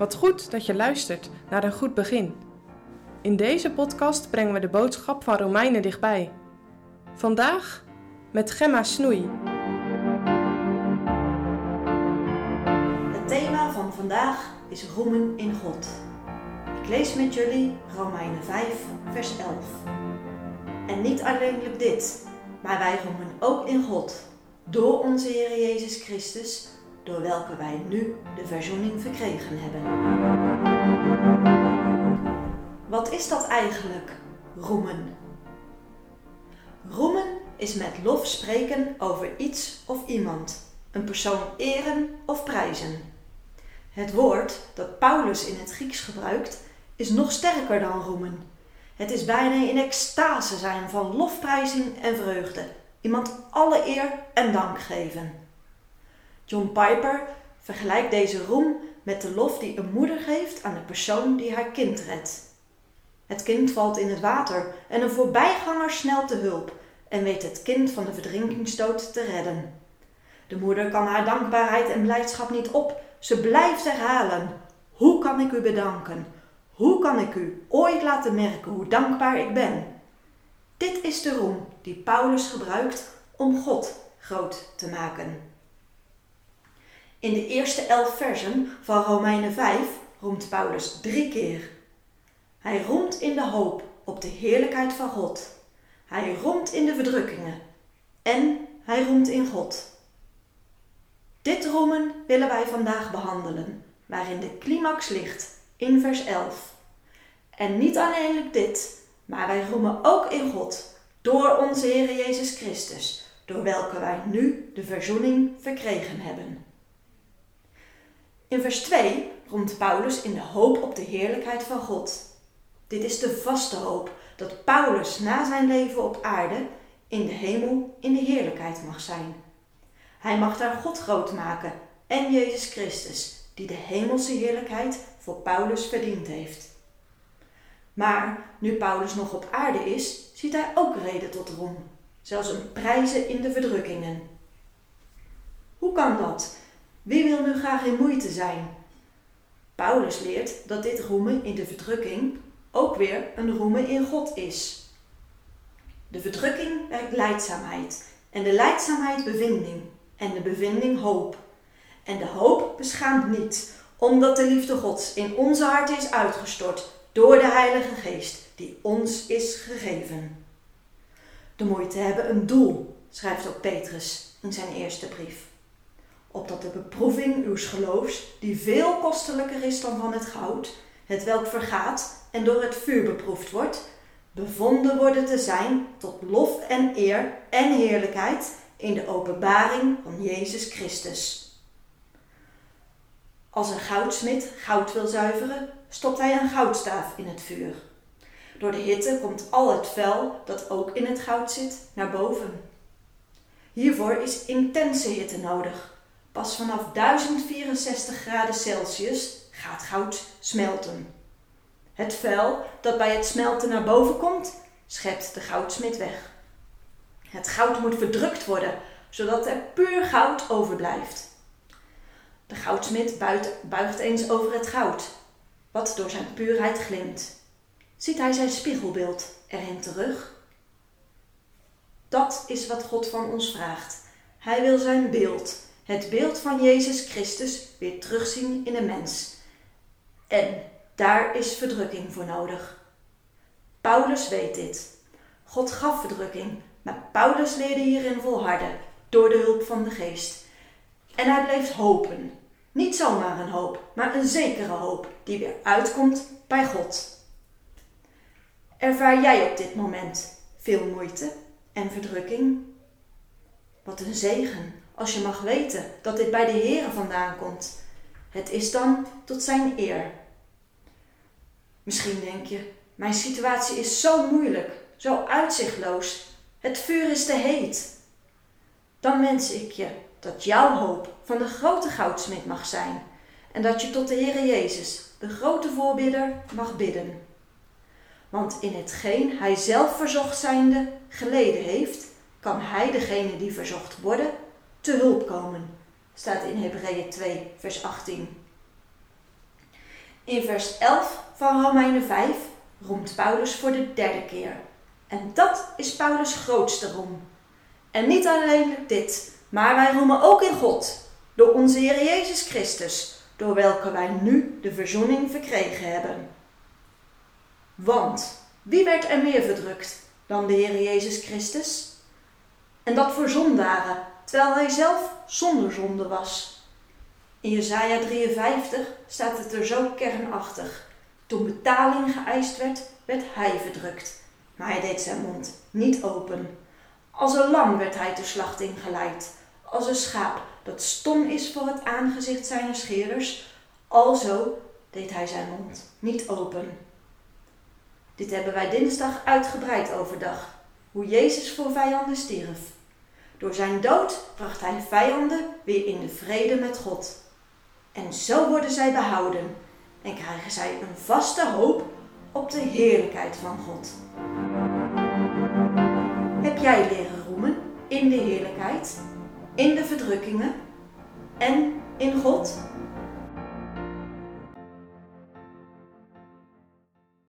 Wat goed dat je luistert naar een goed begin. In deze podcast brengen we de boodschap van Romeinen dichtbij. Vandaag met Gemma Snoei. Het thema van vandaag is roemen in God. Ik lees met jullie Romeinen 5, vers 11. En niet alleenlijk dit, maar wij roemen ook in God, door onze Heer Jezus Christus, door welke wij nu de verzoening verkregen hebben. Wat is dat eigenlijk, roemen? Roemen is met lof spreken over iets of iemand, een persoon eren of prijzen. Het woord dat Paulus in het Grieks gebruikt is nog sterker dan roemen. Het is bijna in extase zijn van lofprijzing en vreugde. Iemand alle eer en dank geven. John Piper vergelijkt deze roem met de lof die een moeder geeft aan de persoon die haar kind redt. Het kind valt in het water en een voorbijganger snelt te hulp en weet het kind van de verdrinkingsdood te redden. De moeder kan haar dankbaarheid en blijdschap niet op. Ze blijft herhalen: Hoe kan ik u bedanken? Hoe kan ik u ooit laten merken hoe dankbaar ik ben? Dit is de roem die Paulus gebruikt om God groot te maken. In de eerste elf versen van Romeinen 5 roemt Paulus drie keer. Hij roemt in de hoop op de heerlijkheid van God. Hij roemt in de verdrukkingen. En hij roemt in God. Dit roemen willen wij vandaag behandelen, waarin de climax ligt in vers 11. En niet alleen dit, maar wij roemen ook in God, door onze Heer Jezus Christus, door welke wij nu de verzoening verkregen hebben. In vers 2 roemt Paulus in de hoop op de heerlijkheid van God. Dit is de vaste hoop dat Paulus na zijn leven op aarde in de hemel in de heerlijkheid mag zijn. Hij mag daar God groot maken en Jezus Christus, die de hemelse heerlijkheid voor Paulus verdiend heeft. Maar nu Paulus nog op aarde is, ziet hij ook reden tot roem, zelfs een prijzen in de verdrukkingen. Hoe kan dat? Wie wil nu graag in moeite zijn? Paulus leert dat dit roemen in de verdrukking ook weer een roemen in God is. De verdrukking werkt leidzaamheid en de leidzaamheid bevinding en de bevinding hoop. En de hoop beschaamt niet, omdat de liefde Gods in onze harten is uitgestort door de Heilige Geest die ons is gegeven. De moeite hebben een doel, schrijft ook Petrus in zijn eerste brief. De beproeving uws geloofs, die veel kostelijker is dan van het goud, het welk vergaat en door het vuur beproefd wordt, bevonden worden te zijn tot lof en eer en heerlijkheid in de openbaring van Jezus Christus. Als een goudsmid goud wil zuiveren, stopt hij een goudstaaf in het vuur. Door de hitte komt al het vuil dat ook in het goud zit naar boven. Hiervoor is intense hitte nodig. Pas vanaf 1064 graden Celsius gaat goud smelten. Het vuil dat bij het smelten naar boven komt, schept de goudsmid weg. Het goud moet verdrukt worden, zodat er puur goud overblijft. De goudsmid buigt eens over het goud, wat door zijn puurheid glimt. Ziet hij zijn spiegelbeeld erin terug? Dat is wat God van ons vraagt. Hij wil zijn beeld, het beeld van Jezus Christus, weer terugzien in een mens. En daar is verdrukking voor nodig. Paulus weet dit. God gaf verdrukking, maar Paulus leerde hierin volharden door de hulp van de geest. En hij bleef hopen. Niet zomaar een hoop, maar een zekere hoop die weer uitkomt bij God. Ervaar jij op dit moment veel moeite en verdrukking? Wat een zegen als je mag weten dat dit bij de Heere vandaan komt. Het is dan tot zijn eer. Misschien denk je, mijn situatie is zo moeilijk, zo uitzichtloos. Het vuur is te heet. Dan wens ik je dat jouw hoop van de grote goudsmid mag zijn en dat je tot de Heere Jezus, de grote voorbidder, mag bidden. Want in hetgeen hij zelf verzocht zijnde geleden heeft, kan hij degene die verzocht worden te hulp komen. Staat in Hebreeën 2, vers 18. In vers 11 van Romeinen 5 roemt Paulus voor de derde keer. En dat is Paulus' grootste roem. En niet alleen dit, maar wij roemen ook in God, door onze Heer Jezus Christus, door welke wij nu de verzoening verkregen hebben. Want wie werd er meer verdrukt dan de Heer Jezus Christus? En dat voor zondaren, terwijl hij zelf zonder zonde was. In Jesaja 53 staat het er zo kernachtig. Toen betaling geëist werd, werd hij verdrukt, maar hij deed zijn mond niet open. Als een lam werd hij ter slachting geleid, als een schaap dat stom is voor het aangezicht zijner scheerders, alzo deed hij zijn mond niet open. Dit hebben wij dinsdag uitgebreid overdag, hoe Jezus voor vijanden stierf. Door zijn dood bracht hij vijanden weer in de vrede met God. En zo worden zij behouden en krijgen zij een vaste hoop op de heerlijkheid van God. Heb jij leren roemen in de heerlijkheid, in de verdrukkingen en in God?